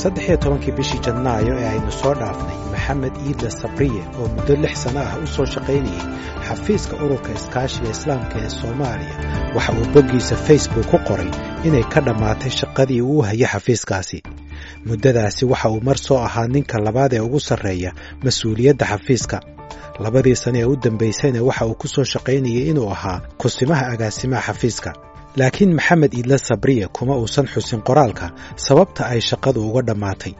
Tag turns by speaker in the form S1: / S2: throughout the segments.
S1: saddex iyo tobankii bishii janaayo ee aynu soo dhaafnay maxamed iidle sabriye oo muddo lix sanno ah u soo shaqaynayey xafiiska ururka iskaashiga islaamka ee soomaaliya waxa uu boggiisa facebook ku qoray inay ka dhammaatay shaqadii uu hayay xafiiskaasi. Muddadaasi waxa uu mar soo ahaa ninka labaad ee ugu sarreeya mas'uuliyadda xafiiska. Labadii sane ee u dambaysayna waxa uu ku soo shaqaynayay inuu ahaa kusimaha agaasimaha xafiiska laakiin maxamed iidle sabriye kuma uusan xusin qoraalka sababta ay shaqadu uga dhammaatay.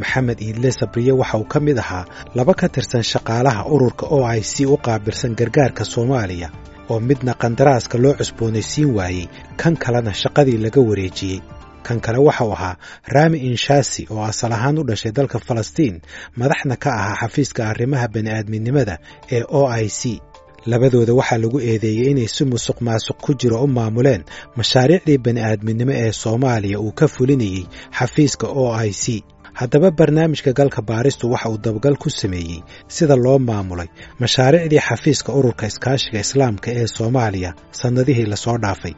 S1: Maxamed iidle sabriye waxa uu ka mid ahaa laba ka tirsan shaqaalaha ururka oo ay si u qaabilsan gargaarka soomaaliya oo midna qandaraaska loo cusboonaysiin waayey kan kalena shaqadii laga wareejiyey. Kan kale waxau ahaa raami inshaasi oo asal ahaan u dhashay dalka falastiin madaxna ka ahaa xafiiska arrimaha bani'aadminimada ee o i c labadooda waxaa lagu eedeeyey inay si musuq maasuq ku jiro u maamuleen mashaariicdii bani'aadminimo ee soomaaliya uu ka fulinayey xafiiska o i c. Haddaba barnaamijka galka baaristu waxa uu dabagal ku sameeyey sida loo maamulay mashaariicdii xafiiska ururka iskaashiga islaamka ee soomaaliya sannadihii la soo dhaafay.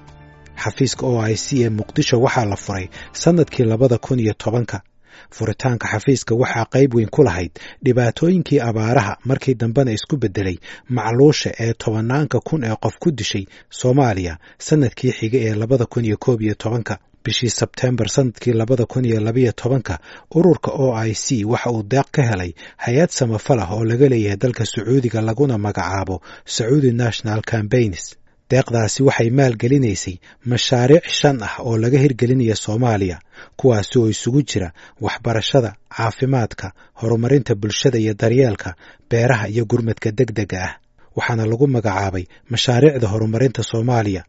S1: Xafiiska o i c ee muqdisho waxaa la furay sannadkii labada kun iyo tobanka furitaanka xafiiska waxaa qayb weyn ku lahayd dhibaatooyinkii abaaraha markii dambena isku beddelay macluusha ee tobanaanka kun ee qof ku dishay soomaaliya sannadkii xiga ee labada kun iyo koob iyo tobanka bishii sebteembar sannadkii labada kun iyo labayo tobanka ururka o i c waxa uu deeq ka helay hay'ad samafal ah oo laga leeyahay dalka sacuudiga laguna magacaabo sacuudi national cambaigns deeqdaasi waxay maalgelinaysay mashaariic shan ah oo laga hirgelinaya soomaaliya kuwaasi oo isugu jira waxbarashada caafimaadka horumarinta bulshada iyo daryeelka beeraha iyo gurmadka deg dega ah. Waxaana lagu magacaabay mashaariicda horumarinta soomaaliya.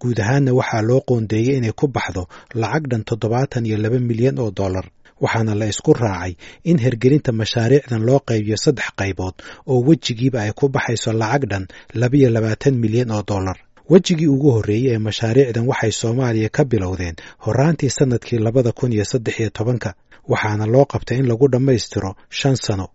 S1: Guud ahaanna waxaa loo qoondeeyey inay ku baxdo lacag dhan toddobaatan iyo laba milyan oo dollar waxaana la isku raacay in hirgelinta mashaariicdan loo qaybiyo saddex qaybood oo wejigiiba ay ku baxayso lacag dhan labiyo labaatan milyan oo dollar. Wejigii ugu horreeyey ee mashaariicdan waxay soomaaliya ka bilowdeen horraantii sannadkii labada kun iyo saddex iyo tobanka waxaana loo qabtay in lagu dhammaystiro shan sano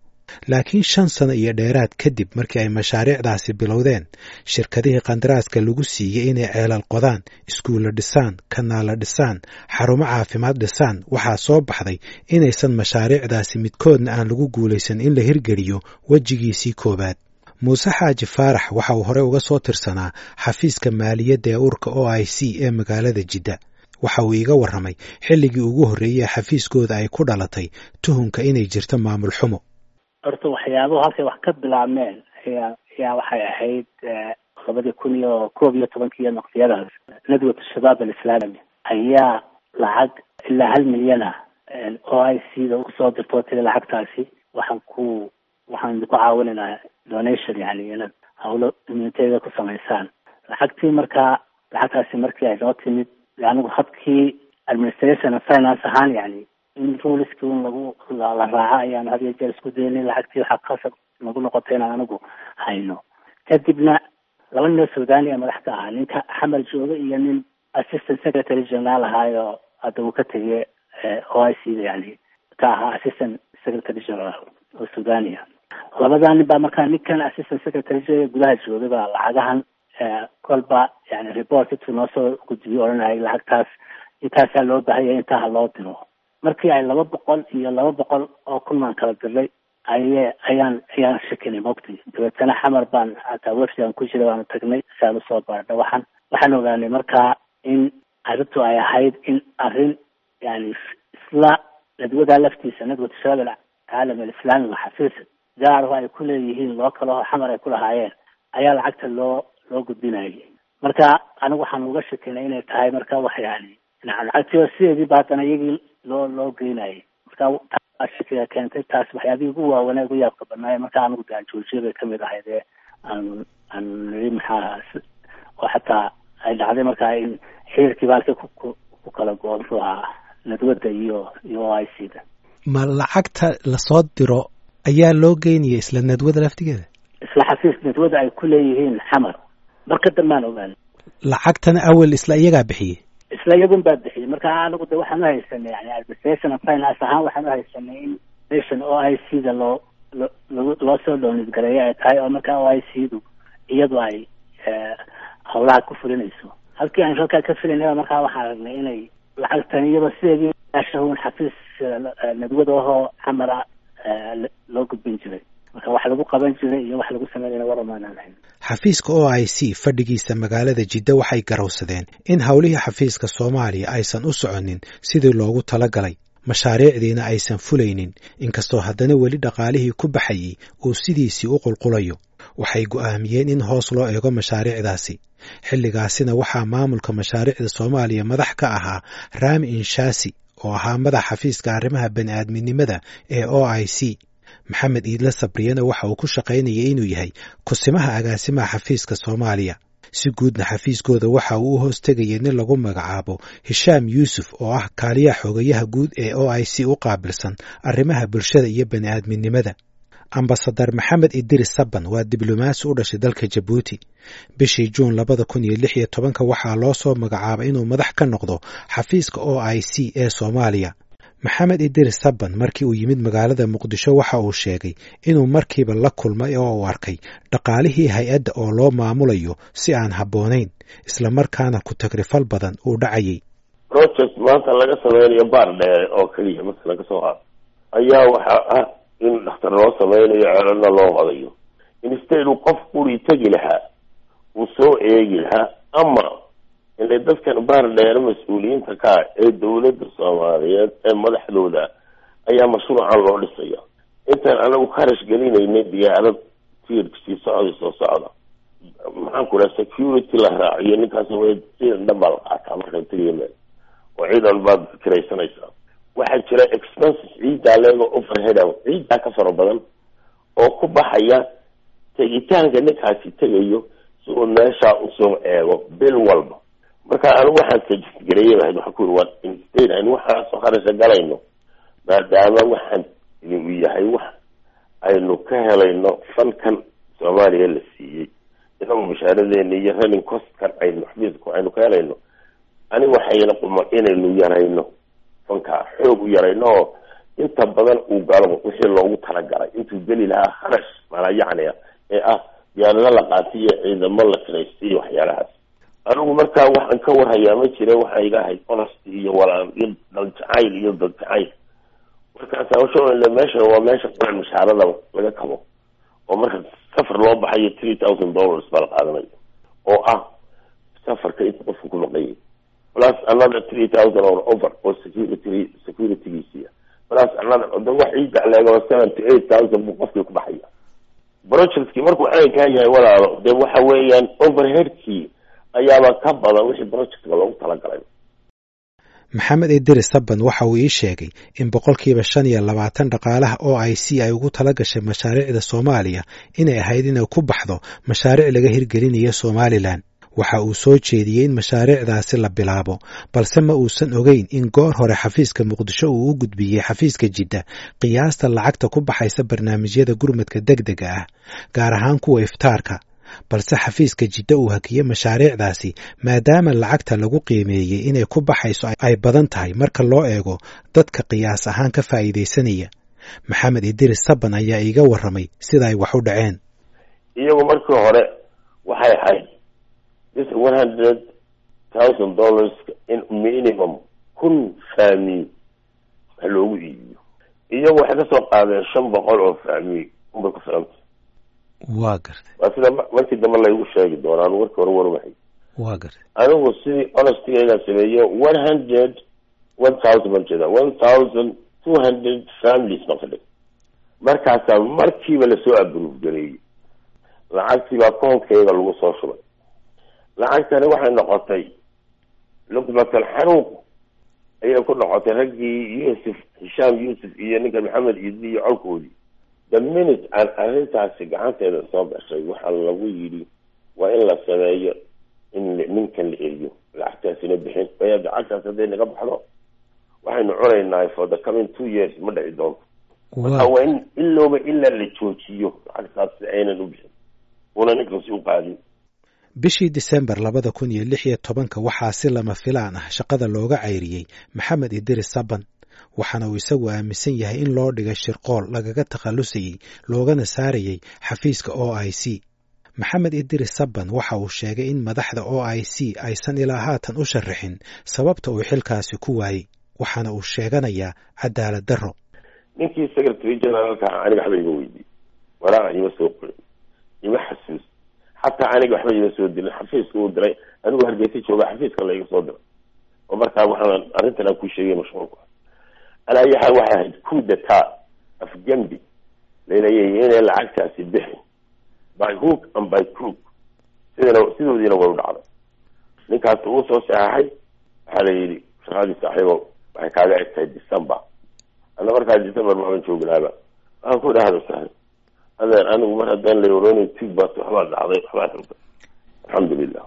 S1: laakiin shan sano iyo dheeraad kadib markii ay mashaariicdaasi bilowdeen shirkadihii qandaraaska lagu siiyey inay ceelal qodaan iskuulla dhisaan kanaala dhisaan xarumo caafimaad dhisaan waxaa soo baxday inaysan mashaariicdaasi midkoodna aan lagu guulaysan in la hirgeliyo wejigiisii koowaad. Muuse xaaji faarax waxa uu hore uga soo tirsanaa xafiiska maaliyadda ee urka o i c ee magaalada jidda. Waxa uu iiga warramay xilligii ugu horreeyey ee xafiiskooda ay ku dhalatay tuhunka inay jirto maamul xumo
S2: horta waxyaabuhu halkay wax ka bilaabmeen ayaa ayaa waxay ahayd labadii kun iyo koob iyo tobankii iyo naqdiyadaas nadwat shabaab alislaami ayaa lacag ilaa hal milyan ah o i c da u soo dirtoo tiri lacagtaasi. Waxaan ku waxaan idinku caawinaynaa donation yani inaad hawlo immuniteeda ku samaysaan. Lacagtii markaa lacagtaasi markii ay noo timid anigu habkii administration finance ahaan yani in ruliski un lagu la raaco ayaan had iyo jeer isku daynay lacagtii waxaa qasab nagu noqotay inaan anigu hayno. Kadibna laba nin oo suudani ee madax ka ahaa ninka xamar jooga iyo nin assistant secretary general ahaayo hadda uu ka tegay o i c da yani ka ahaa assistant secretary general oo suudania labadaa nin baa markaa ninkan assistant secretary general gudaha joogay baa lacagahan kolba yani report intuu noo soo gudbiyo odhanayay lacagtaas intaasaa loo baahanya intaa ha loo diro markii ay laba boqol iyo laba boqol oo kunmaan kala dirnay aye ayaan ayaan shakinay mogti dabeetana xamar baan hataa wefdigan ku jira baanu tagnay saan u soo baardha waxaan waxaan ogaanay markaa in arrintu ay ahayd in arrin yani isla nadwadaa laftiisa nadwat shabaab caalam alislaami wa xafiis gaaraho ay ku leeyihiin loo kalaho xamar ay ku lahaayeen ayaa lacagta loo loo gudbinayay. Marka anigu waxaan uga shakinay inay tahay marka wax yani lacagtii sideediiba haddana iyagii loo loo geynayay marka taa shakiga keentay taas waxyaabihii ugu waawanee ugu yaabka badnaaye marka anigu de aan joojiya bay ka mid ahayd ee aan aan niri maxaa oo xataa ay dhacday markaa in xiriirkiiba halkii ku ku kala muxuu ahaa nadwadda iyo iyo o i c da
S1: ma lacagta la soo diro ayaa loo geynaya isla nadwada laftigeeda?
S2: Isla xafiis nadwada ay ku leeyihiin xamar. Marka dambaan ogaan
S1: lacagtana awel isla iyagaa bixiyey
S2: isla iyagun baa bixiyey. Marka anagu de waxaan uhaysanay yani administration finance ahaan waxaan uhaysanay in nation o i c da loo lo loo soo doonidgareeyo ay tahay oo markaa o i c du iyadu ay hawlaha ku fulinayso. Halkii aan halkaa ka filaynay markaa waxaan aragnay inay lacagtan iyadoo sideedii ashahun xafiis nadwada ahoo camara loo gudbin jiray marka wax lagu qaban jiray iyo wax lagu sameynayna waramaanaan lahayn
S1: xafiiska o i c fadhigiisa magaalada jidda waxay garowsadeen in howlihii xafiiska soomaaliya aysan u soconin sidii loogu talagalay. Mashaariicdiina aysan fulaynin inkastoo haddana weli dhaqaalihii ku baxayey uu sidiisii u qulqulayo. Waxay go'aamiyeen in hoos loo eego mashaariicdaasi. Xilligaasina waxaa maamulka mashaariicda soomaaliya madax ka ahaa raami inshaasi oo ahaa madax xafiiska arrimaha bani'aadminimada ee o i c maxamed iidle sabriyana waxa uu ku shaqaynayay inuu yahay kusimaha agaasimaha xafiiska soomaaliya. Si guudna xafiiskooda waxa uu u hoos tegayay nin lagu magacaabo hishaam yuusuf oo ah kaaliyaha xogayaha guud ee o i c u qaabilsan arrimaha bulshada iyo bani'aadminimada. Ambasadar maxamed idris saban waa diblomaasi u dhashay dalka jabuuti. Bishii juun labada kun iyo lix iyo tobanka waxaa loo soo magacaabay inuu madax ka noqdo xafiiska o i c ee soomaaliya maxamed idris saban markii uu yimid magaalada muqdisho waxa uu sheegay inuu markiiba la kulmay oo uu arkay dhaqaalihii hay'adda oo loo maamulayo si aan habboonayn islamarkaana ku tagrifal badan uu dhacayay.
S3: Project maanta laga sameynayo baar dheere oo keliya marka laga soo ayaa waxaa ah in dhakhtar loo sameynayo ceelana loo qodayo instead uu qof quri tegi lahaa uu soo eegi lahaa ama ile dadkan baar dheere mas'uuliyiinta ka ah ee dawladda soomaaliyeed ee madaxdooda ayaa mashruucan loo dhisaya intaan anagu kharash gelinaynay diyaarad tiirkasii socda soo socda. Maxaan ku dhaha security la raaciyo ninkaas ciidan dhan baa la qaataa markaan tegaya meel oo ciidan baad kiraysanaysaa waxaa jira expenses ciiddaa leego overhead ciiddaa ka fara badan oo ku baxaya tegitaanka ninkaasi tegayo si uu meeshaa u soo eego bil walba marka anigu waxaan sajistgareeyay lahayd waxaan ku waa instead aynu waxaasoo kharasha galayno. Maadaama waxaan uu yahay wax aynu ka helayno fankan soomaaliya la siiyey. Inagu mushaaradeena iyo running costkan aynu xafiiska aynu ka helayno. Aniga waxayna quman inaynu yarayno. Fankaa xoog u yarayno. Oo inta badan uu galo wixii loogu talagalay. Intuu geli lahaa kharash mala yacniga ee ah diyaarado la qaatay iyo ciidamo la kiraystay iyo waxyaalahaas anigu markaa waxaan ka warhayaa ma jira waxaa iga ahayd honesty iyo walaan iyo daljacayl iyo dadjacayl markaas hawsha meesha waa meesha quran mushaarada laga kabo oo marka safar loo baxayo three thousand dollars baa la qaadanayo oo ah safarka inta qofka ku maqanyay plus another three thousand or over oo security securitygiisiya plus another oda wax ciidda leego seven to eight thousand buu qofkii ku baxaya. Projectkii markuu caynkaa yahay walaalo dee waxa weeyaan overheadkii ayaaba ka badan wixii projectka loogu talagalay.
S1: Maxamed idris saban waxa uu ii sheegay in boqolkiiba shan iyo labaatan dhaqaalaha o i c ay ugu tala gashay mashaariicda soomaaliya inay ahayd inay ku baxdo mashaariic laga hirgelinayo somalilan waxa uu soo jeediyey in mashaariicdaasi la bilaabo balse ma uusan ogeyn in goor hore xafiiska muqdisho uu u gudbiyey xafiiska jidda qiyaasta lacagta ku baxaysa barnaamijyada gurmadka deg dega ah gaar ahaan kuwa iftaarka balse xafiiska jidda uu hakiyey mashaariicdaasi maadaama lacagta lagu qiimeeyey inay ku baxayso ay badan tahay marka loo eego dadka qiyaas ahaan ka faa'iidaysanaya. Maxamed idris saban ayaa iiga warramay sida ay wax u dhaceen.
S3: Iyagu markii hore waxay ahayd this one hundred thousand dollars in minimum kun faami ha loogu iibiyo. Iyagu waxay ka soo qaadeen shan boqol oo faami unbay ku filanta
S1: waa gartay.
S3: Waa sida markii dambe laygu sheegi doona anu warkii hore warmahay
S1: waa gartay.
S3: Anigu sidii honestigaygaan sameeyo one hundred one thousand baan jeeda one thousand two hundred families baan ka dhig markaasaa markiiba la soo abruuf gareeyey lacagtii baa koonkeyga lagu soo shubay. Lacagtani waxay noqotay luqmatal xaruuq ayay ku noqotay raggii yuusuf hishaam yuusuf iyo ninka maxamed iidi iyo colkoodii the minute aan arrintaasi gacanteeda soo gashay waxaa lagu yidhi waa in la sameeyo in ninkan la eriyo lacagtaasina bixin. Waya lacagtaas hadday naga baxdo? Waxaynu cunaynaa for the coming two years ma dhici doonto. Marka waa in ilooba ilaa la joojiyo lacagtaas si aynan u bixin. Una ninkaasi u qaadin
S1: bishii disembar labada kun iyo lix iyo tobanka waxaa si lama filaan ah shaqada looga cayriyey maxamed idris saban waxaana uu isagu aaminsan yahay in loo dhigay shirqool lagaga takhallusayey loogana saarayey xafiiska o i c. Maxamed idris saban waxa uu sheegay in madaxda o i c aysan ilaa haatan u sharaxin sababta uu xilkaasi ku waayey waxaana uu sheeganayaa cadaalad darro.
S3: Ninkii secretary generaalka aniga waxba ima weydiin walaaqa ima soo qorin ima xasuus. Xataa aniga waxba ima soo dirin xafiiska uu diray anigu hargeysa jooga xafiiska la iga soo diray oo markaa waxaan arrintan aan ku sheegay mashquulku alaayaha waxay ahayd coup data afgembi la leeyahay inay lacagtaasi bixi by hook and by crook. Sidana sidoodiina way u dhacday. Ninkaas uu soo saxaxay waxaa la yidhi shaqadii saaxiibo waxay kaaga eg tahay december. Ana markaa december maaban joognaaba waxaan ku dhahda sahay adeer anigu mar haddaan la oroonayn tig baat waxbaa dhacday waxbaa xirtay alxamdulilah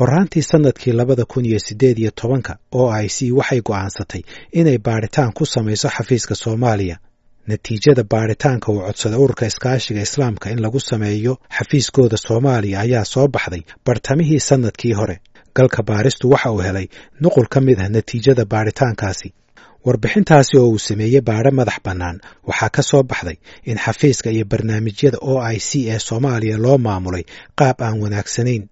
S1: horraantii sannadkii labada kun iyo siddeed iyo tobanka o i c waxay go'aansatay inay baadhitaan ku samayso xafiiska soomaaliya. Natiijada baadhitaanka uu codsaday ururka iskaashiga islaamka in lagu sameeyo xafiiskooda soomaaliya ayaa soo baxday bartamihii sannadkii hore. Galka baaristu waxa uu helay nuqul ka mid ah natiijada baadhitaankaasi warbixintaasi oo uu sameeyey baadho madax bannaan waxaa ka soo baxday in xafiiska iyo barnaamijyada o i c ee soomaaliya loo maamulay qaab aan wanaagsanayn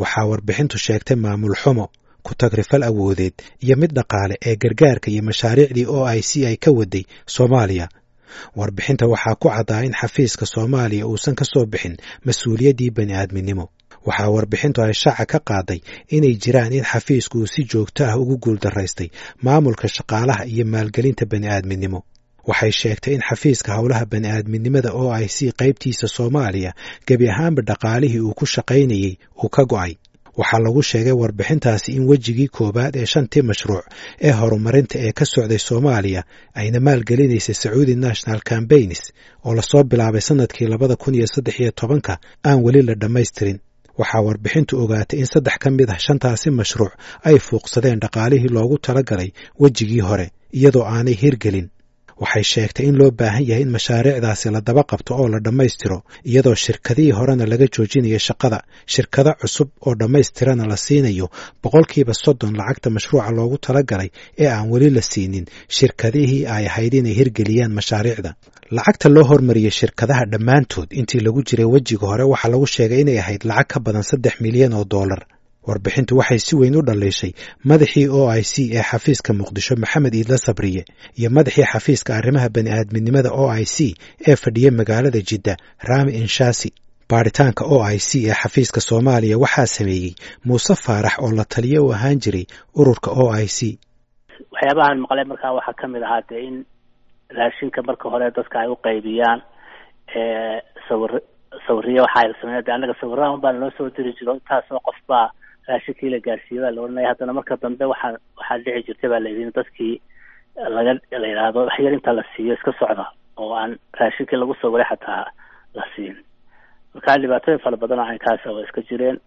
S1: waxaa warbixintu sheegtay maamul xumo ku tagrifal awoodeed iyo mid dhaqaale ee gargaarka iyo mashaariicdii o i c ay ka waday soomaaliya. Warbixinta waxaa ku caddaa in xafiiska soomaaliya uusan ka soo bixin mas'uuliyaddii bani aadminimo. Waxaa warbixintu ay shaaca ka qaaday inay jiraan in xafiisku uu si joogto ah ugu guuldaraystay maamulka shaqaalaha iyo maalgelinta bani aadminimo waxay sheegtay in xafiiska howlaha bani aadminimada o i c qaybtiisa soomaaliya gebi ahaanba dhaqaalihii uu ku shaqaynayey uu ka go'ay. Waxaa lagu sheegay warbixintaasi in wejigii koowaad ee shantii mashruuc ee horumarinta ee ka socday soomaaliya ayna maalgelinaysay sacuudi national cambaigns oo la soo bilaabay sannadkii labada kun iyo saddex iyo tobanka aan weli la dhammaystirin. Waxaa warbixintu ogaatay in saddex ka mid ah shantaasi mashruuc ay fuuqsadeen dhaqaalihii loogu talagalay wejigii hore iyadoo aanay hirgelin waxay sheegtay in loo baahan yahay in mashaariicdaasi la daba qabto oo la dhammaystiro iyadoo shirkadihii horena laga joojinayo shaqada. Shirkado cusub oo dhammaystirana la siinayo boqolkiiba soddon lacagta mashruuca loogu talagalay ee aan weli la siinin. Shirkadihii ay ahayd inay hirgeliyaan mashaariicda. Lacagta loo hormariyey shirkadaha dhammaantood intii lagu jiray wejiga hore waxaa lagu sheegay inay ahayd lacag ka badan saddex milyan oo dollar warbixintu waxay si weyn u dhaliishay madaxii o i c ee xafiiska muqdisho maxamed iidla sabriye iyo madaxii xafiiska arrimaha bani aadminimada o i c ee fadhiya magaalada jidda rami inshasi. Baaritaanka o i c ee xafiiska soomaaliya waxaa sameeyey muuse faarax oo la taliyo u ahaan jiray ururka o i c.
S2: Waxyaabahan maqlay markaa waxaa ka mid ahaa dee in raashinka marka hore dadka ay u qaybiyaan sawir sawiriya waxa ay sameeya de annaga sawirahan baa naloo soo diri jiro intaasoo qof baa raashinkii la gaarsiiye baa la odhanaya. Haddana marka dambe waxaa waxaa dhici jirta baa layidhi in dadkii laga la yidhaahdo wax yar inta la siiyo iska socda oo aan raashinkii lagu sawiray xataa la siin. Marka dhibaatooyin fara badan oo caynkaasa waa iska jireen.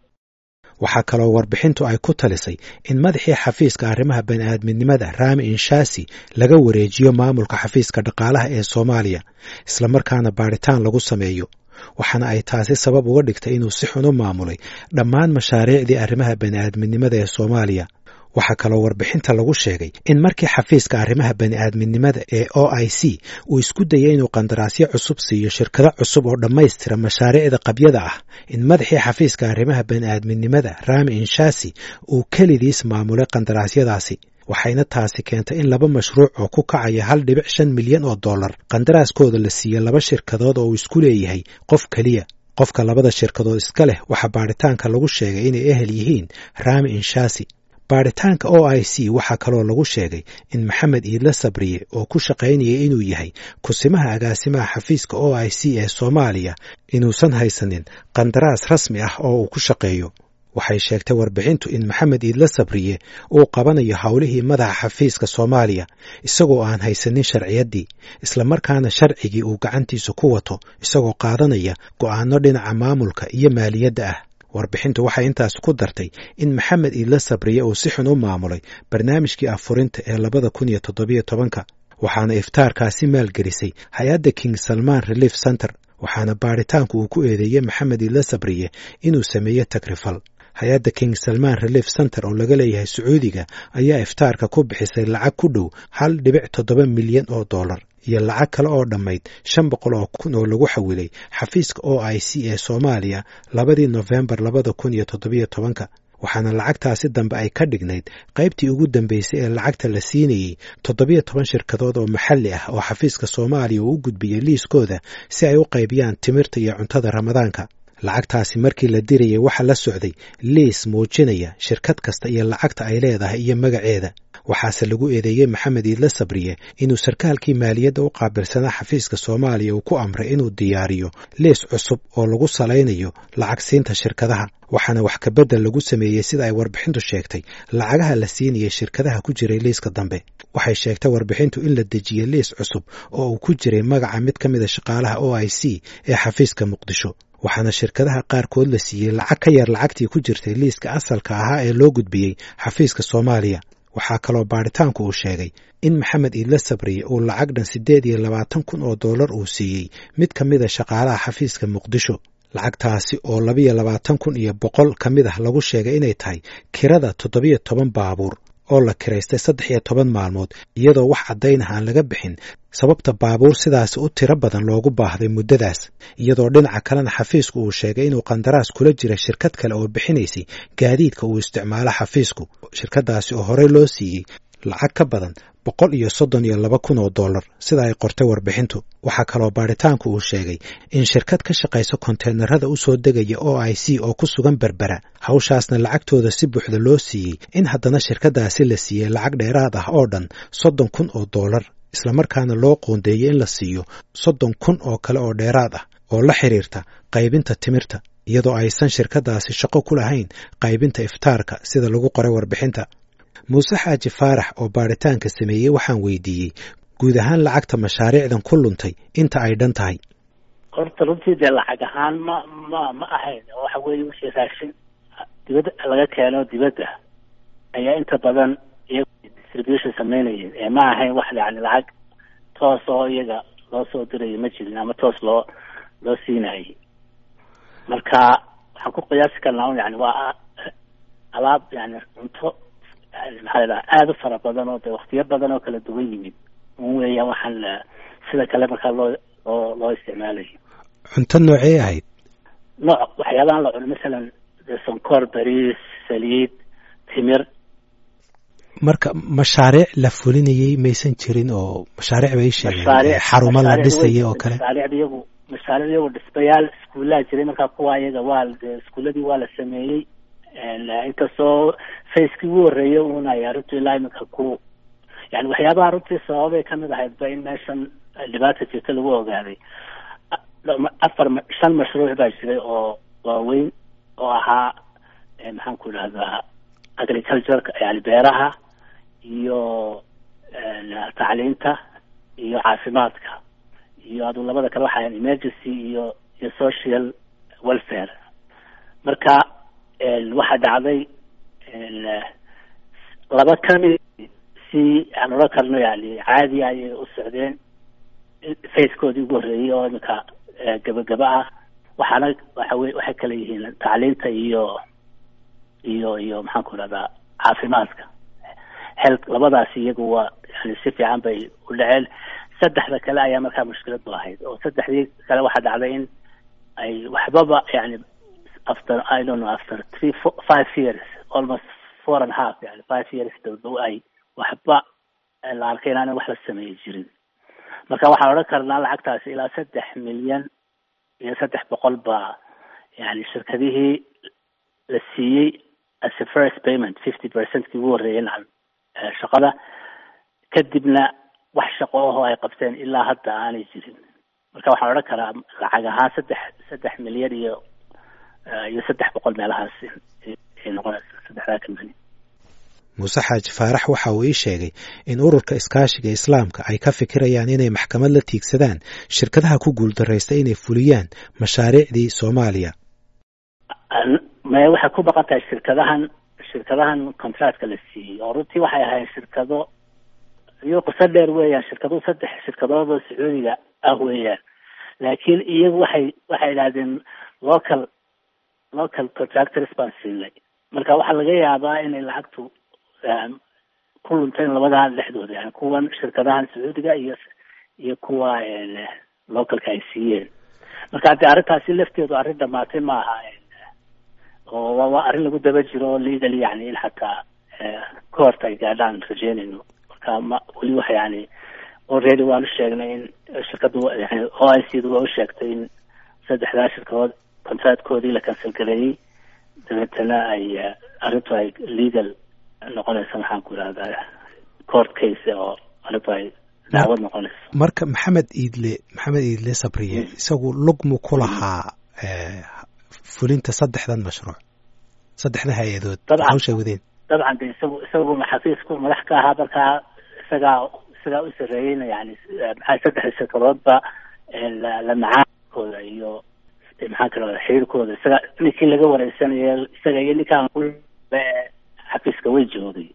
S1: Waxaa kaloo warbixintu ay ku talisay in madaxii xafiiska arrimaha bani aadminimada rami inshasi laga wareejiyo maamulka xafiiska dhaqaalaha ee soomaaliya islamarkaana baadhitaan lagu sameeyo waxaana ay taasi sabab uga dhigtay inuu si xun u maamulay dhammaan mashaariicdii arrimaha bani aadminimada ee soomaaliya. Waxaa kaloo warbixinta lagu sheegay in markii xafiiska arrimaha bani aadminimada ee o i c uu isku dayay inuu qandaraasyo cusub siiyo shirkado cusub oo dhammaystira mashaariicda qabyada ah in madaxii xafiiska arrimaha bani aadminimada rami inshasi uu kelidiis maamulay qandaraasyadaasi waxayna taasi keentay in laba mashruuc oo ku kacaya hal dhibic shan milyan oo dollar qandaraaskooda la siiye laba shirkadood oo uu isku leeyahay qof keliya qofka labada shirkadood iska leh waxaa baadhitaanka lagu sheegay inay ehel yihiin rami inshasi. Baadhitaanka o i c waxaa kaloo lagu sheegay in maxamed iidla sabriye oo ku shaqaynayay inuu yahay kusimaha agaasimaha xafiiska o i c ee soomaaliya inuusan haysanin qandaraas rasmi ah oo uu ku shaqeeyo waxay sheegtay warbixintu in maxamed iidla sabriye uu qabanayo howlihii madaxa xafiiska soomaaliya isagoo aan haysanin sharciyaddii islamarkaana sharcigii uu gacantiisa ku wato isagoo qaadanaya go'aano dhinaca maamulka iyo maaliyadda ah. Warbixintu waxay intaas ku dartay in maxamed iidla sabriye uu si xun u maamulay barnaamijkii afurinta ee labada kun iyo toddobiyo tobanka waxaana iftaarkaasi maalgelisay hay'adda king salman relief center waxaana baadhitaanku uu ku eedeeyey maxamed iidla sabriye inuu sameeye tagrifal hay'adda king salman relief center oo laga leeyahay sacuudiga ayaa iftaarka ku bixisay lacag ku dhow hal dhibic toddoba milyan oo dollar iyo lacag kale oo dhammayd shan boqol oo kun oo lagu xawilay xafiiska o i c ee soomaaliya labadii nofembar labada kun iyo toddobiyo tobanka. Waxaana lacagtaasi dambe ay ka dhignayd qaybtii ugu dambeysay ee lacagta la siinayey toddobiyo toban shirkadood oo maxalli ah oo xafiiska soomaaliya uu u gudbiyey liiskooda si ay u qaybiyaan timirta iyo cuntada ramadaanka lacagtaasi markii la dirayay waxaa la socday liis muujinaya shirkad kasta iyo lacagta ay leedahay iyo magaceeda. Waxaase lagu eedeeyey maxamed iidle sabriye inuu sarkaalkii maaliyadda u qaabilsanaa xafiiska soomaaliya uu ku amray inuu diyaariyo liis cusub oo lagu salaynayo lacag siinta shirkadaha. Waxaana wax kabedel lagu sameeyey sida ay warbixintu sheegtay. Lacagaha la siinayay shirkadaha ku jiray liiska dambe. Waxay sheegtay warbixintu in la dejiyey liis cusub oo uu ku jiray magaca mid ka mida shaqaalaha o i c ee xafiiska muqdisho waxaana shirkadaha qaarkood la siiyey lacag ka yar lacagtii ku jirtay liiska asalka ahaa ee loo gudbiyey xafiiska soomaaliya. Waxaa kaloo baaritaanku uu sheegay in maxamed iidle sabriye uu lacag dhan siddeed iyo labaatan kun oo dollar uu siiyey. Mid ka mida shaqaalaha xafiiska muqdisho. Lacagtaasi oo labiyo labaatan kun iyo boqol ka mid ah lagu sheegay inay tahay kirada toddobiyo toban baabuur oo la kiraystay saddex iyo toban maalmood iyadoo wax caddayn ah aan laga bixin. Sababta baabuur sidaasi u tiro badan loogu baahday muddadaas iyadoo dhinaca kalena xafiisku uu sheegay inuu qandaraas kula jira shirkad kale oo bixinaysay gaadiidka uu isticmaalo xafiisku shirkaddaasi oo horey loo siiyey lacag ka badan boqol iyo soddon iyo laba kun oo dollar sida ay qortay warbixintu. Waxaa kaloo baaritaanku uu sheegay in shirkad ka shaqaysa konteynerada u soo degaya o i c oo ku sugan berbera. Hawshaasna lacagtooda si buuxda loo siiyey in haddana shirkaddaasi la siiyey lacag dheeraad ah oo dhan soddon kun oo dollar islamarkaana loo qoondeeyey in la siiyo soddon kun oo kale oo dheeraad ah oo la xidhiirta qaybinta timirta iyadoo aysan shirkaddaasi shaqo ku lahayn qaybinta iftaarka sida lagu qoray warbixinta muuse xaaji faarax oo baaritaanka sameeyey waxaan weydiiyey guud ahaan lacagta mashaariicdan ku luntay inta ay dhan tahay.
S2: Horta runtii dee lacag ahaan ma ma ma ahayn. Waxa weeye wixii raashin dibadda laga keeno dibadda ayaa inta badan iyaga distribution sameynayeen. Ee ma ahayn wax yani lacag toos oo iyaga loo soo dirayo ma jirin ama toos loo loo siinayay. Marka waxaan ku qiyaasi karnaa un yani waa alaab yani cunto maxaa ladhaha aada u fara badan oo dee waktiyo badan oo kala duwan yimid weeyaan waxaan sida kale markaa loo loo loo isticmaalayo
S1: cunto noocee ahayd
S2: nooc waxyaabahan la cuno masalan sonkor bariis saliid timir
S1: marka mashaariic la fulinayay maysan jirin oo mashaariic bay sheegeen xarumo la dhisayay oo kale
S2: mashaariicda iyagu mashaariicda iyagu dhismayaal iskuullaha jiray markaa kuwa iyaga waa iskuuladii waa la sameeyey inkastoo facekii ugu horreeyay un ay arrintu ilaa ku yani waxyaabaha runtii sababay ka mid ahayd ba in meeshan dhibaata jirta lagu ogaaday afar shan mashruuc baa jiray oo waaweyn oo ahaa maxaan ku idhahdaa agricultureka yani beeraha iyo tacliinta iyo caafimaadka iyo adu labada kale waxa emergency iyo iyo social welfare. Marka waxaa dhacday laba ka mid si aan oran karno yani caadi ayay u socdeen facekoodii ugu horreeyey oo iminka gabagaba ah. Waxaana waxa wey waxay kala yihiin tacliinta iyo iyo iyo maxaan ku idhahdaa caafimaadka. Health labadaasi iyagu waa yani si fiican bay u dhaceen. Saddexda kale ayaa markaa mushkiladu ahayd oo saddexdii kale waxaa dhacday in ay waxbaba yani after I don't know after three four, five years almost four and half yani five years dowdow ay waxba la arkay inaan wax la sameeyi jirin marka waxaan odhan karnaa lacagtaasi ilaa saddex milyan iyo saddex boqol baa yani shirkadihii la siiyey as a first payment fifty percentkii ugu horreeyay nacam shaqada kadibna wax shaqo ahoo ay qabteen ilaa hadda aanay jirin marka waxaan odhan karaa lacag ahaan saddex saddex milyan iyo iyo saddex boqol meelahaas ay noqonaysa saddexdaa kamani
S1: muuse xaaji faarax waxa uu ii sheegay in ururka iskaashiga islaamka ay ka fikirayaan inay maxkamad la tiigsadaan shirkadaha ku guuldaraysta inay fuliyaan mashaariicdii soomaaliya.
S2: Me waxay ku baqan tahay shirkadahan shirkadahan contractka la siiyey. Oo runtii waxay ahayd shirkado iyo qiso dheer weeyaan shirkaduhu saddex shirkadoodoo sacuudiga ah weeyaan. Laakiin iyagu waxay waxay idhahdeen local local contractors baan siinay marka waxaa laga yaabaa inay lacagtu ku lunteen labadan dhexdooda yani kuwan shirkadahan sacuudiga iyo iyo kuwa localka ay siiyeen. Marka haddii arrintaasi lafteedu arrin dhamaatay maaha oo waa arrin lagu daba jiro legal yani in xataa court ay gaadhaan rajeynayno marka ma weli waxa yani already waanu sheegnay in shirkaddu yani o i c du waa u sheegtay in saddexdaa shirkadood contractkoodii la cancel gareeyey dabeetana ay arrintu ay legal noqonayso maxaan ku irahdaa court case oo arrintu ay dacwad noqonayso.
S1: marka maxamed iidle maxamed iidle sabriye isagu lugmu ku lahaa fulinta saddexdan mashruuc saddexda hay'adood hawshay wadeen
S2: dabcan de isagu isagu xafiisku madax ka ahaa markaa isagaa isagaa u sareeyeyna yani maxaa saddexda shirkadoodba la macaankooda iyo maxaan kala xiriirkooda isaga ninkii laga wareysanayo isaga iyo ninkaan xafiiska way joogay.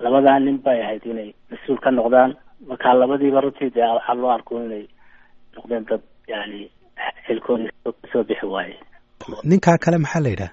S2: Labadaa nin bay ahayd inay mas'uul ka noqdaan. Marka labadiiba runtii de waxaa loo arko inay noqdeen dad yani xilkoodii ka soo bixi waaye.
S1: Ninkaa kale maxaa la yidhaha?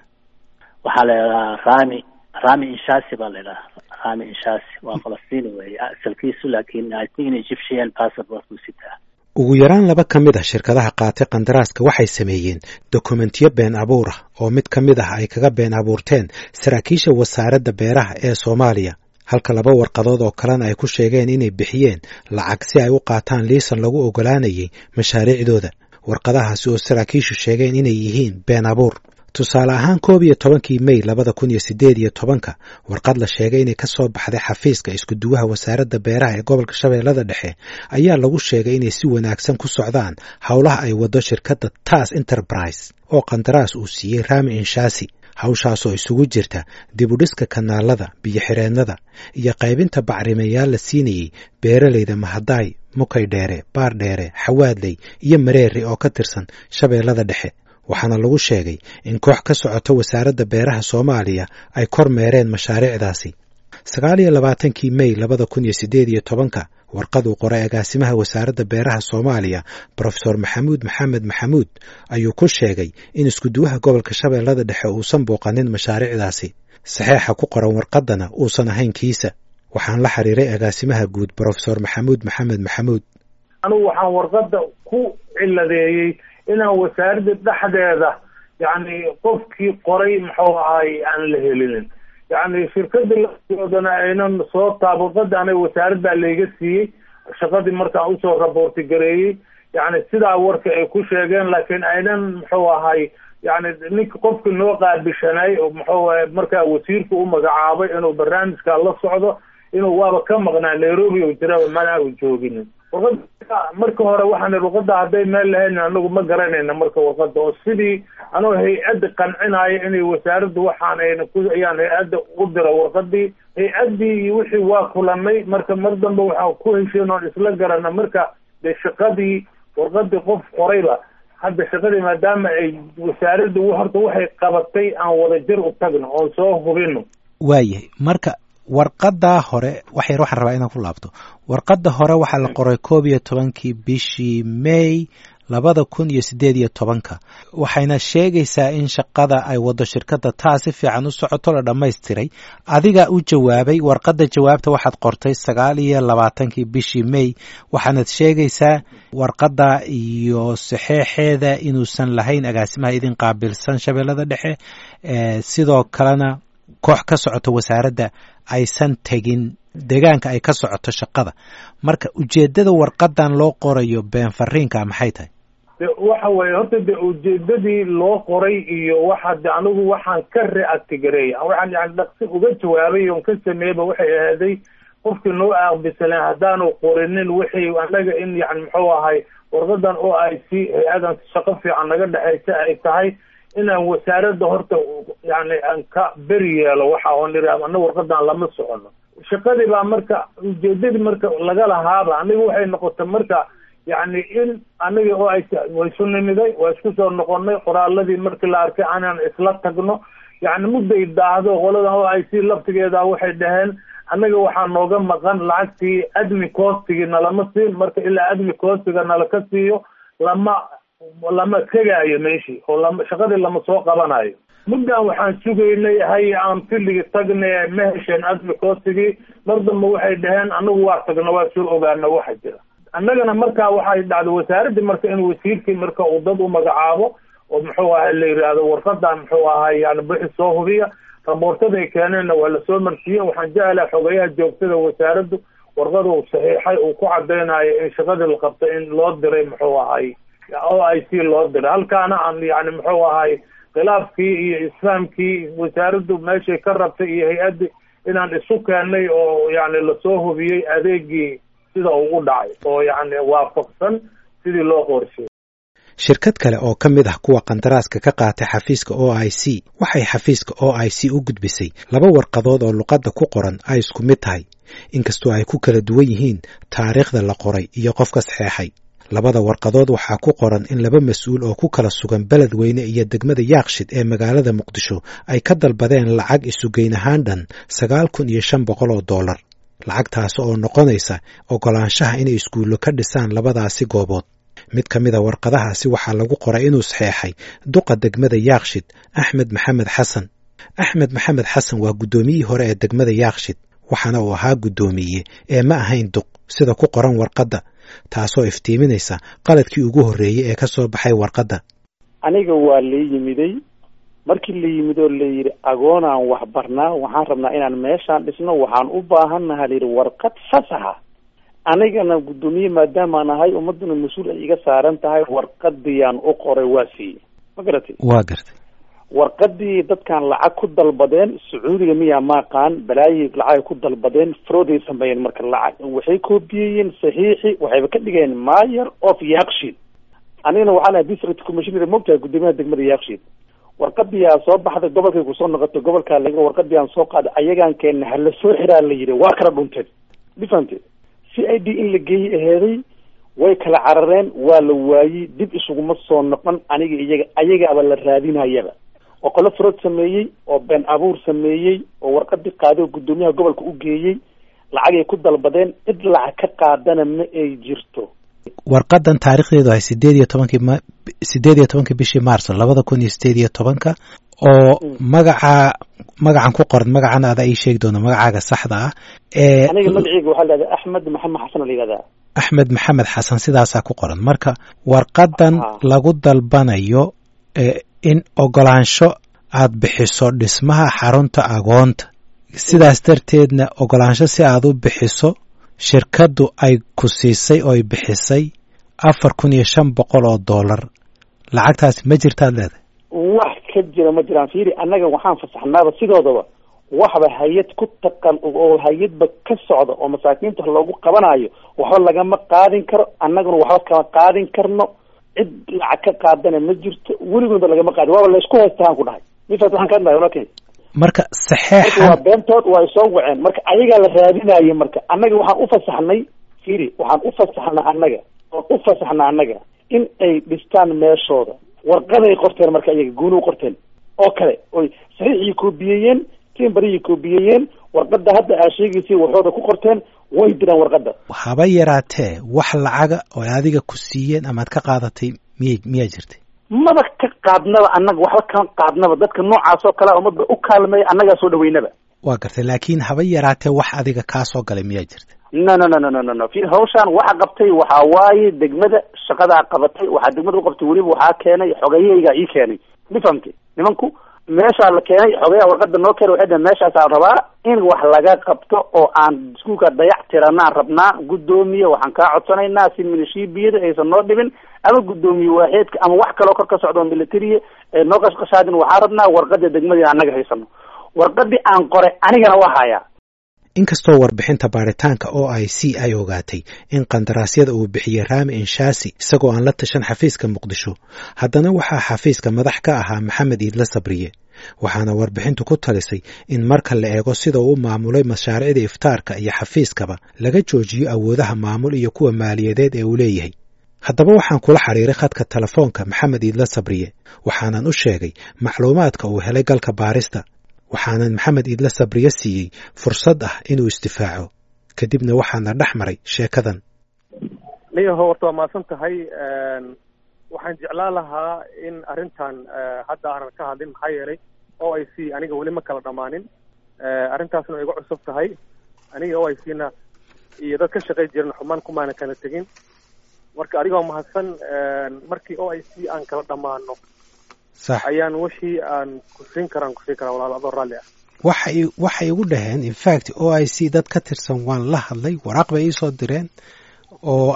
S2: Waxaa la yidhahaa rami rami inshasi baa la yidhaha. Rami inshasi waa falastini wey asalkiisu laakin i think in egyptian passport buu sitaa
S1: ugu yaraan laba ka mid ah shirkadaha qaatay kandaraaska waxay sameeyeen dokumentiyo been abuur ah oo mid ka mid ah ay kaga been abuurteen saraakiisha wasaaradda beeraha ee soomaaliya. Halka laba warqadood oo kalena ay ku sheegeen inay bixiyeen lacag si ay u qaataan liisan lagu ogolaanayay mashaariicdooda. Warqadahaasi oo saraakiishu sheegeen inay yihiin been abuur tusaale ahaan koob iyo tobankii mey labada kun iyo siddeed iyo tobanka warqad la sheegay inay ka soo baxday xafiiska iskuduwaha wasaaradda beeraha ee gobolka shabeellada dhexe ayaa lagu sheegay inay si wanaagsan ku socdaan howlaha ay waddo shirkadda tas enterprise oo qandaraas uu siiyey rami inshasi. Hawshaasoo isugu jirta dibudhiska kanaalada biyo-xireennada iyo qaybinta bacrimayaal la siinayey beeralayda mahadaay mukay dheere baar dheere xawaadley iyo mareeri oo ka tirsan shabeellada dhexe waxaana lagu sheegay in koox ka socota wasaaradda beeraha soomaaliya ay kor meereen mashaariicdaasi. Sagaal iyo labaatankii mey labada kun iyo siddeed iyo tobanka warqaduu qoray agaasimaha wasaaradda beeraha soomaaliya brofesor maxamuud maxamed maxamuud ayuu ku sheegay in iskuduwaha gobolka shabeellada dhexe uusan booqanin mashaariicdaasi. Saxeexa ku qoran warqaddana uusan ahayn kiisa. Waxaan la xiriiray agaasimaha guud brofesor maxamuud maxamed maxamuud.
S4: Anugu waxaan warqadda ku ciladeeyey inaan wasaaradda dhexdeeda yacni qofkii qoray muxuu ahay aan la helinin. Yacni shirkada laoodana aynan soo taab warqada ana wasaaraddaa layga siiyey shaqadii markaan u soo raboorti gareeyey. Yacni sidaa warka ay ku sheegeen laakiin aynan muxuu ahay yacni ninka qofki noo qaabishanay muxuu ahay markaa wasiirka u magacaabay inuu barnaamijka la socdo inuu waaba ka maqnaa nairobi oo jira mana u jooginin marka hore waxaan warqada hadday meel lahayn anagu ma garanayna marka warqada oo sidii anoo hay'adda qancinaayo inay wasaaraddu waxaan ayna ku ayaan hay'adda u dira warqadii hay'addii wixii waa kulanay marka mar dambe waxaan ku heshiin oon isla garana marka de shaqadii warqadii qof qorayba. Hadda shaqadii maadaama ay wasaaraddu horta waxay qabatay aan wada jir u tagno oon soo hubino
S1: waayahay marka warqaddaa hore wax yar waxaan rabaa inaan ku laabto. Warqadda hore waxaa la qoray koob iyo tobankii bishii may labada kun iyo siddeed iyo tobanka. Waxayna sheegaysaa in shaqada ay waddo shirkadda taa si fiican u socoto la dhammaystiray. Adigaa u jawaabay warqadda jawaabta waxaad qortay sagaal iyo labaatankii bishii may. Waxaanad sheegaysaa warqadda iyo saxeexeeda inuusan lahayn agaasimaha idin qaabilsan shabeellada dhexe. Sidoo kalena koox ka socoto wasaaradda aysan tegin deegaanka ay ka socoto shaqada. Marka ujeeddada warqadan loo qorayo been fariinka maxay tahay?
S4: De waxa weeye horta de ujeedadii loo qoray iyo waxa de anigu waxaan ka reactigareey waxaan yani dhaqsi uga jawaabay oon ka sameeyba waxay ahaaday qofkii noo aqbisaleen haddaanu qorinin wixii anaga in yani muxuu ahay warqadan oo ay si hay'adan shaqo fiican naga dhexaysa ay tahay inaan wasaaradda horta yani aan ka beri yeelo waxa oon iri ana warqadan lama socono. Shaqadii baa marka ujeedadii marka laga lahaaba aniga waxay noqotay marka yani in aniga oo ay way isu nimiday waa isku soo noqonay qoraaladii markii la arkay anaan isla tagno yani mudday daahdo qoladan oo ay si laftigeeda waxay dhaheen annaga waxaa nooga maqan lacagtii admi coostigii nalama siin marka ilaa admi coostiga nala ka siiyo lama lama tegaayo meeshii oo lama shaqadii lama soo qabanayo muddan waxaan sugaynay hay aan filigi tagne ma hesheen admi coostigii mar dambe waxay dhaheen anagu waa tagno waa soo ogaano waxa jira. Annagana markaa waxay dhacday wasaaraddii marka in wasiirkii marka uu dad u magacaabo oo muxuu ahay la yidhaahdo warqadan muxuu ahay yani bixi soo hubiya raboortaday keeneenna waa la soo marsiiyey. Waxaan jeclaha xogayaha joogtada wasaaraddu warqada uu saxiixay uu ku cadeynayo in shaqadii la qabtay in loo diray muxuu ahay o i c loo diray halkaana aan yani muxuu ahay khilaafkii iyo isfahamkii wasaaraddu meeshay ka rabtay iyo hay'addi inaan isu keennay oo yani la soo hubiyey adeegii sida uu u dhacay oo yani waafaqsan sidii loo qorsheeyey.
S1: Shirkad kale oo ka mid ah kuwa qandaraaska ka qaatay xafiiska o i c waxay xafiiska o i c u gudbisay laba warqadood oo luqadda ku qoran ay isku mid tahay. Inkastoo ay ku kala duwan yihiin taariikhda la qoray iyo qofka saxeexay labada warqadood waxaa ku qoran in laba mas'uul oo ku kala sugan beled weyne iyo degmada yaakshid ee magaalada muqdisho ay ka dalbadeen lacag isugeyn ahaan dhan sagaal kun iyo shan boqol oo dollar. Lacagtaas oo noqonaysa oggolaanshaha inay iskuullo ka dhisaan labadaasi goobood. Mid ka mida warqadahaasi waxaa lagu qoray inuu saxeexay duqa degmada yaakshid axmed maxamed xasan. Axmed maxamed xasan waa guddoomiyihii hore ee degmada yaakshid waxaana uu ahaa guddoomiye ee ma ahayn duq sida ku qoran warqadda taasoo iftiiminaysa qaladkii ugu horreeyey ee ka soo baxay warqadda.
S5: Aniga waa la yimiday. Markii la yimid oo layidhi agoonaan wax barnaa waxaan rabnaa inaan meeshaan dhisno waxaan u baahannaha layidhi warqad fasaxa. Anigana guddoomiye maadaamaan ahay ummaduna mas'uul ay iga saaran tahay warqadiyaan u qoray waa siiyey ma garatay?
S1: Waa gartay
S5: warqadii dadkan lacag ku dalbadeen sacuudiga miyaa maaqaan balaayay lacagay ku dalbadeen frooday sameeyeen marka lacag. Waxay koobiyeyeen saxiixi waxayba ka dhigeen mayor of yakshiid anigana waxaan ahay district commissioner mogtahay guddoomiyaha degmada yakshiid warqadiyaa soo baxday gobolkay ku soo noqotay gobolkaa laga warqadiaan soo qaaday ayagaan keena hala soo xiraa la yidhi waa kala dhunteen difante c i d in la geeyey aheeday way kala carareen waa la waayey dib isuguma soo noqon aniga iyaga ayagaaba la raadinayaba oo qolo frood sameeyey oo been abuur sameeyey oo warqadii qaaday oo guddoomiyaha gobolka u geeyey lacagay ku dalbadeen cid lacag ka qaadana ma ay jirto.
S1: Warqadan taarikhdeedu ahay sideed iyo tobankii ma sideed iyo tobankii bishii maarso labada kun iyo sideed iyo tobanka oo magaca magacan ku qoran magacan ada ii sheegi doona magacaaga saxda ah ee
S5: aniga magaceyga waxaa lahahdaa axmed maxamed xasan la yihahdaa
S1: axmed maxamed xasan sidaasaa ku qoran. Marka warqadan lagu dalbanayo in ogolaansho aad bixiso dhismaha xarunta agoonta. Sidaas darteedna ogolaansho si aad u bixiso shirkaddu ay ku siisay ooy bixisay afar kun iyo shan boqol oo dollar. Lacagtaasi ma jirtaad leedahay?
S5: Wax ka jira ma jiraan. Fiiri annaga waxaan fasaxnaaba sidoodaba waxba hay'ad ku taqan oo hay'adba ka socda oo masaakiinta loogu qabanayo waxba lagama qaadin karo annaguna waxba kama qaadin karno cid lacag ka qaadana ma jirto weligoodba lagama qaadin. Waaba laysku haystahaan ku dhahay. Mifat waxaan ka hadlahay walaalkay
S1: marka saxeexan
S5: waa beentood waa soo waceen. Marka ayagaa la raadinaya marka annaga waxaan ufasaxnay fiiri waxaan ufasaxnay annaga oon ufasaxnay annaga in ay dhistaan meeshooda. Warqaday qorteen marka iyaga guunu qorteen. Oo kale oy saxiixii koobiyeyeen timbariyii koobiyeyeen warqada hadda aa sheegaysay waxooda ku qorteen way diraan warqada
S1: haba yaraatee wax lacaga oo ay adiga ku siiyeen amaad ka qaadatay miyay miyaa jirtay?
S5: Maba ka qaadnaba annaga waxba kama qaadnaba. Dadka noocaas oo kale ummadda u kaalmeeya annagaa soo dhaweynaba.
S1: Waa gartay laakiin haba yaraatee wax adiga kaa soo galay miyaa jirta
S5: no no no no no no fi hawshaan waxa qabtay waxaa waaye degmada shaqadaa qabatay waxaa degmada u qabtay weliba waxaa keenay xogayahaygaa ii keenay. Ma fahamtay nimanku meeshaa la keenay xogayaha warqada noo keenay waxay meeshaasaan rabaa in wax laga qabto oo aan iskuulka dayac tiranaan rabnaa guddoomiye waxaan kaa codsanaynaa si milishiibiyada aysan noo dhibin ama guddoomiye waaxeedka ama wax kaloo kor ka socdo oo militariya ee noo qashqashaadin waxaan rabnaa warqada degmadii annaga haysano. Warqadii aan qoray anigana waa hayaa
S1: inkastoo warbixinta baaritaanka o i c ay ogaatay in qandaraasyada uu bixiyey raami inshaasi isagoo aan la tashan xafiiska muqdisho. Haddana waxaa xafiiska madax ka ahaa maxamed iidla sabriye waxaana warbixintu ku talisay in marka la eego sida uu u maamulay mashaariicda iftaarka iyo xafiiskaba laga joojiyo awoodaha maamul iyo kuwa maaliyadeed ee uu leeyahay. Haddaba waxaan kula xiriiray khadka telefoonka maxamed iidla sabriye waxaanan u sheegay macluumaadka uu helay galka baarista waxaanan maxamed iidla sabriye siiyey fursad ah inuu isdifaaco. Kadibna waxaana dhex maray sheekadan.
S6: Niyaho horta waa mahadsan tahay waxaan jeclaan lahaa in arrintan hadda aanan ka hadlin maxaa yeelay o i c aniga weli ma kala dhammaanin arrintaasna way iga cusub tahay. Aniga o i c na iyo dad ka shaqay jiran xumaan kumaana kala tegin. Marka adigoo mahadsan markii o i c aan kala dhammaano ayaan wixii aan ku siin karaan ku siin karaa walaal adoo raalli ah.
S1: Waxay waxay igu dhaheen infact o i c dad ka tirsan waan la hadlay waraaq bay iisoo direen oo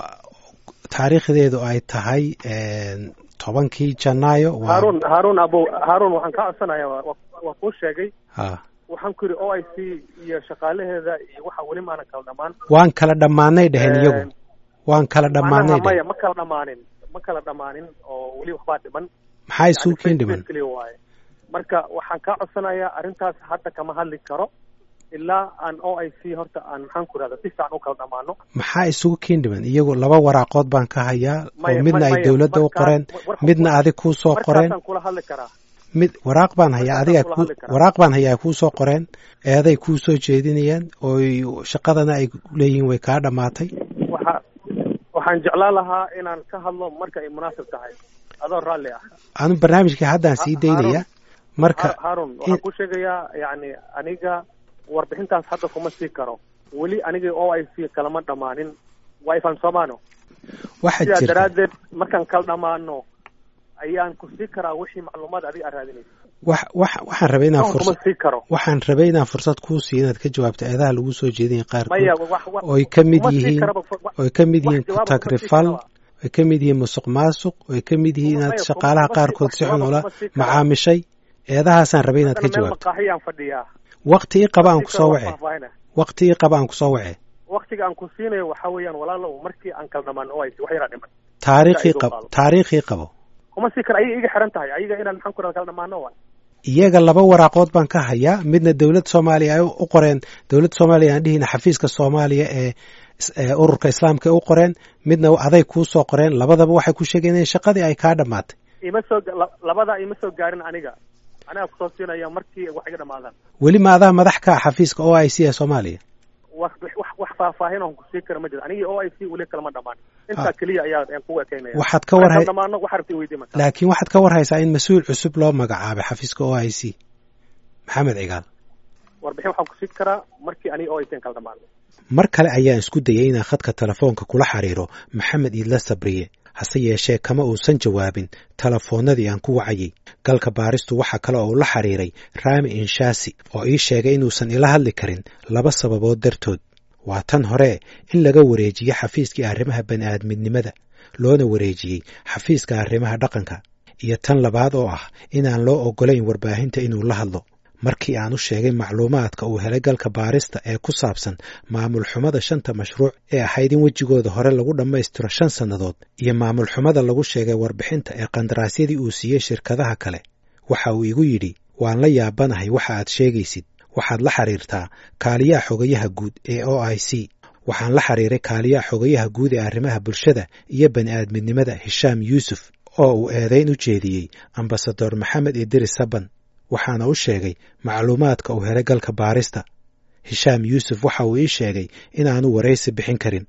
S1: taariikhdeedu ay tahay tobankii janaayo
S6: haarun haarun abo haarun waxaan kaa codsanayaa waa- kuu sheegay.
S1: Ha.
S6: Waxaan ku yidhi o i c iyo shaqaalaheeda iyo waxa weli maanan kala dhammaan
S1: waan kala dhammaanay dheheen iyagu. Waan kala dhammaanay
S6: maya ma kala dhammaanin ma kala dhammaanin oo weli waxbaa dhiman
S1: maxaa isugu keen dhiman
S6: marka waxaan kaa codsanayaa arrintaas hadda kama hadli karo ilaa aan o i c horta aan maxaan ku rahda si fiican u kala dhammaano
S1: maxaa isugu keen dhiman iyagu laba waraaqood baan ka hayaa oo midna ay dowladda u qoreen midna adig kuu soo qoreen. mid waraaq baan hayaa adiga waraaq baan hayaa kuu soo qoreen eeday kuu soo jeedinayaan ooy shaqadana ay leeyihiin way kaa dhammaatay
S6: waxa waxaan jeclaan lahaa inaan ka hadlo marka ay munaasib tahay adoo raalli ah
S1: anu barnaamijka haddaan sii daynaya marka
S6: Ha- haarun waxaan ku sheegayaa yani aniga warbixintaas hadda kuma sii karo weli aniga o i c kalama dhammaanin waa ifaan soomaano
S1: waxaa
S6: sidaa daraaddeed markaan kala dhammaano ayaan ku sii karaa wixii macluumaad adiga aad raadinaysa
S1: wax wax waxaan rabay inaan
S6: Waxaan
S1: rabay inaan fursad kuu siiyo inaad ka jawaabto eedaha lagu soo jeedinaya qaarkood
S6: wax wax
S1: oy ka mid yihiin
S6: karaba, wa-
S1: oy ka mid yihiin ku-tagrifal oy ka mid yihiin musuq maasuq oy ka mid yihiin inaad shaqaalaha qaarkood si xun ula macaamishay eedahaasaan rabay inaad ka jawaabto. waqti ii qaba aan ku
S6: soo
S1: wace waqti ii qaba aan
S6: ku soo wace i
S1: taariikhii qab taariikhii qabo. Iyaga laba waraaqood baan ka hayaa. Midna dowladda soomaaliya ay u qoreen. Dowladda soomaaliya aan dhihina xafiiska soomaaliya ee ururka islaamka ay u qoreen midna aday kuu soo qoreen labadaba waxay ku sheegeen in shaqadii ay kaa dhammaatay.
S6: Labadaa ima soo gaarin aniga. Aniga ku soo siinaya markii wax iga dhamaadaan
S1: weli ma adaa madax ka ah xafiiska o i c ee soomaaliya?
S6: Wax faahfaahin oon ku sii kara ma jiro anigii o i c weli kalama dhamaan intaa
S1: Ah.
S6: keliya ayaa kugu ekeynaya
S1: waxaad ka warhay
S6: dhamaano wax rabti weydii marka
S1: laakiin waxaad ka warhaysaa in mas'uul cusub loo magacaabay xafiiska o i c. Maxamed cigaal
S6: warbixin waxaan ku sii karaa markii anigi o i c kala dhamaano
S1: mar kale ayaan isku dayay inaan khadka telefoonka kula xiriiro maxamed iidla sabriye hase yeeshee kama uusan jawaabin telefoonnadii aan ku wacayay. Galka baaristu waxaa kale oo uu la xiriiray raami inshaasi oo ii sheegay inuusan ila hadli karin laba sababood dartood. Waa tan hore in laga wareejiye xafiiskii arrimaha bani'aadmidnimada loona wareejiyey xafiiska arrimaha dhaqanka iyo tan labaad oo ah inaan loo oggolayn warbaahinta inuu la hadlo markii aan u sheegay macluumaadka uu helay galka baarista ee ku saabsan maamul xumada shanta mashruuc ee ahayd in wejigooda hore lagu dhammaystiro shan sannadood iyo maamul xumada lagu sheegay warbixinta ee qandaraasyadii uu siiyey shirkadaha kale waxa uu igu yidhi waan la yaabanahay waxa aad sheegaysid. Waxaad la xiriirtaa kaaliyaha xogayaha guud ee o i c. Waxaan la xiriiray kaaliyaha xogayaha guud ee arrimaha bulshada iyo bani'aadmidnimada hishaam yuusuf oo uu eedayn u jeediyey ambasador maxamed idiri saban waxaana u sheegay macluumaadka uu helay galka baarista. Hishaam yuusuf waxa uu ii sheegay inaanu waraysi bixin karin.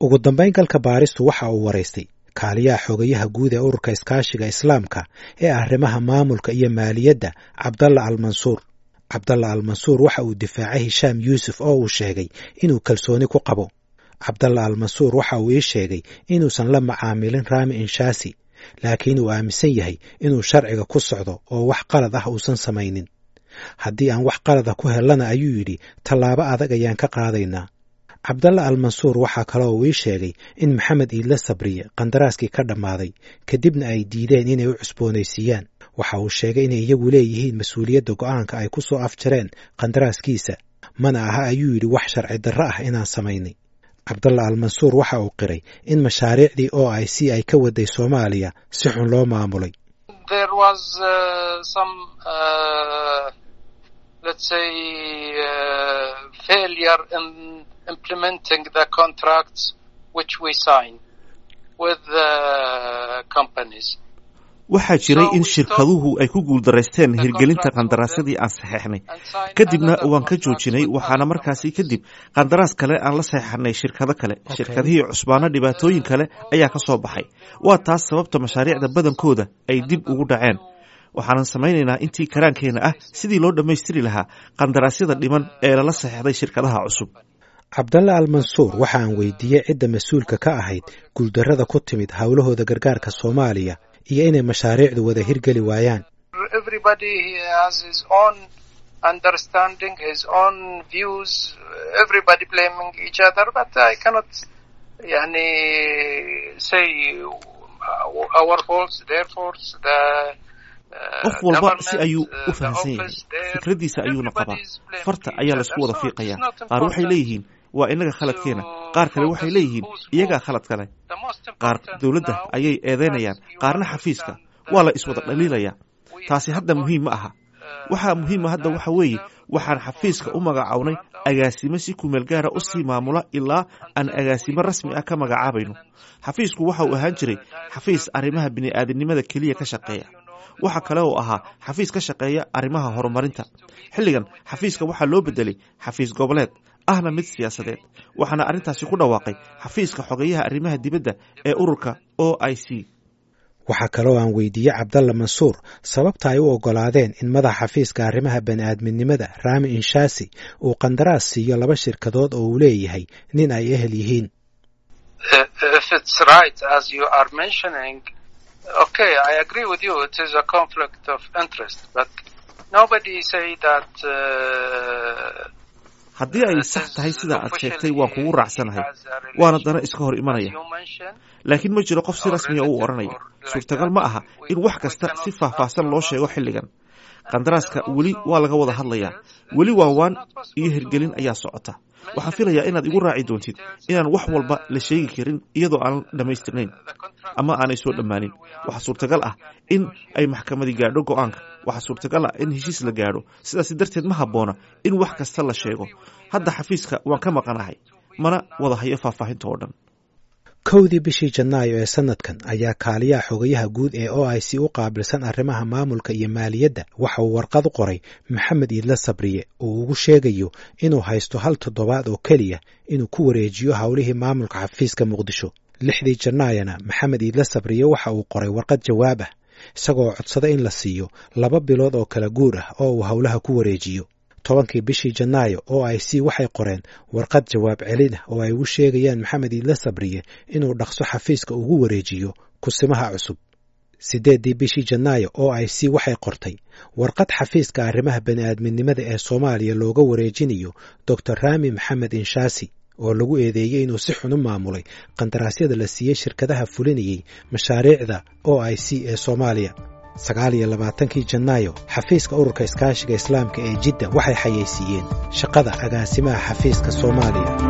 S1: Ugu dambayn galka baaristu waxa uu waraystay kaaliyaha xogayaha guud ee ururka iskaashiga islaamka ee arrimaha maamulka iyo maaliyadda cabdalla almansuur. Cabdalla almansuur waxa uu difaacay hishaam yuusuf oo uu sheegay inuu kalsooni ku qabo. Cabdalla almansuur waxa uu ii sheegay inuusan la macaamilin raami inshaasi laakiin uu aaminsan yahay inuu sharciga ku socdo oo wax qalad ah uusan samaynin. Haddii aan wax qalada ku hellana ayuu yidhi tallaabo adag ayaan ka qaadaynaa. Cabdalla almansuur waxaa kaloo uu ii sheegay in maxamed iidla sabriye qandaraaskii ka dhammaaday kadibna ay diideen inay u cusboonaysiiyaan. Waxa uu sheegay inay iyagu leeyihiin mas'uuliyadda go'aanka ay ku soo afjareen qandaraaskiisa. Mana aha ayuu yidhi wax sharci darro ah inaan samaynay cabdalla almansuur waxa uu qiray in mashaariicdii o i c ay ka waday soomaaliya si xun loo maamulay
S7: waxaa jiray in shirkaduhu ay ku guuldaraysteen hirgelinta qandaraasyadii aan saxeexnay. Kadibna waan ka joojinay waxaana markaasi kadib qandaraas kale aan la saxeexnay shirkado kale. Shirkadihii cusbaano dhibaatooyin kale ayaa ka soo baxay. Waa taas sababta mashaariicda badankooda ay dib ugu dhaceen. Waxaanan samaynaynaa intii karaankeenna ah sidii loo dhammaystiri lahaa qandaraasyada dhiman ee lala saxeexday shirkadaha cusub.
S1: Cabdalla almansuur waxa aan weydiiyey cidda mas'uulka ka ahayd guuldarrada ku timid howlahooda gargaarka soomaaliya iyo inay mashaariicdu wada hirgeli waayaan.
S8: Everybody has his own understanding, his own views, everybody blaming each other, but I cannot yani, say our faults, their faults, the
S7: qof walba si ayuu u fahamsan yahay. fikraddiisa ayuuna qabaa farta ayaa laysku wada fiiqayaa. qaar waxay leeyihiin waa innaga khaladkeena qaar kale waxay leeyihiin iyagaa khalad kale. qaar dowladda ayay eedeynayaan. qaarna xafiiska waa la iswada dhaliilayaa taasi hadda muhiim ma aha. waxaa muhiima hadda waxa weeye waxaan xafiiska u magacawnay agaasimo si kumeel gaara u sii maamula ilaa aan agaasimo rasmi ah ka magacaabayno xafiisku waxa uu ahaan jiray xafiis arrimaha bini'aadanimada keliya ka shaqeeya. Waxa kale oo ahaa xafiis ka shaqeeya arrimaha horumarinta. Xilligan xafiiska waxaa loo bedelay xafiis goboleed ahna mid siyaasadeed. Waxaana arrintaasi ku dhawaaqay xafiiska xogeyaha arrimaha dibadda ee ururka o i c.
S1: Waxaa kaloo aan weydiiyey cabdalla mansuur sababta ay u oggolaadeen in madaxa xafiiska arrimaha bani'aadminimada raami inshaasi uu qandaraas siiyo laba shirkadood oo uu leeyahay nin ay ehel yihiin
S7: haddii ay sax tahay sida aad sheegtay waan kugu raacsanahay waana dana iska hor imanaya. Laakiin ma jiro qof si rasmiya u odhanaya suurtagal ma aha in wax kasta si faahfaahsan loo sheego xilligan. Qandaraaska weli waa laga wada hadlayaa. Weli waawaan iyo hirgelin ayaa socota waxaan filayaa inaad igu raaci doontid inaan wax walba la sheegi karin iyadoo aan dhammaystirnayn ama aanay soo dhammaanin. Waxaa suurtagal ah in ay maxkamadi gaadho go'aanka. Waxaa suurtagal ah in heshiis la gaadho. Sidaasi darteed ma habboona in wax kasta la sheego. Hadda xafiiska waan ka maqanahay. Mana wada hayo faahfaahinta oo dhan
S1: kowdii bishii janaayo ee sanadkan ayaa kaaliyaha xogayaha guud ee o i c u qaabilsan arrimaha maamulka iyo maaliyadda. Waxa uu warqad u qoray maxamed iidla sabriye oo ugu sheegayo inuu haysto hal toddobaad oo keliya inuu ku wareejiyo howlihii maamulka xafiiska muqdisho. Lixdii janaayana maxamed iidla sabriye waxa uu qoray warqad jawaab ah isagoo codsada in la siiyo laba bilood oo kala guur ah oo uu howlaha ku wareejiyo tobankii bishii janaayo o i c waxay qoreen warqad jawaab celin ah oo ay ugu sheegayaan maxamed iidla sabriye inuu dhaqso xafiiska ugu wareejiyo kusimaha cusub. Siddeeddii bishii janaayo o i c waxay qortay warqad xafiiska arrimaha bani'aadminimada ee soomaaliya looga wareejinayo doctor raami maxamed inshaasi oo lagu eedeeyey inuu si xun u maamulay qandaraasyada la siiyey shirkadaha fulinayey mashaariicda o i c ee soomaaliya sagaal iyo labaatankii janaayo xafiiska ururka iskaashiga islaamka ee jidda waxay xayeysiiyeen shaqada agaasimaha xafiiska soomaaliya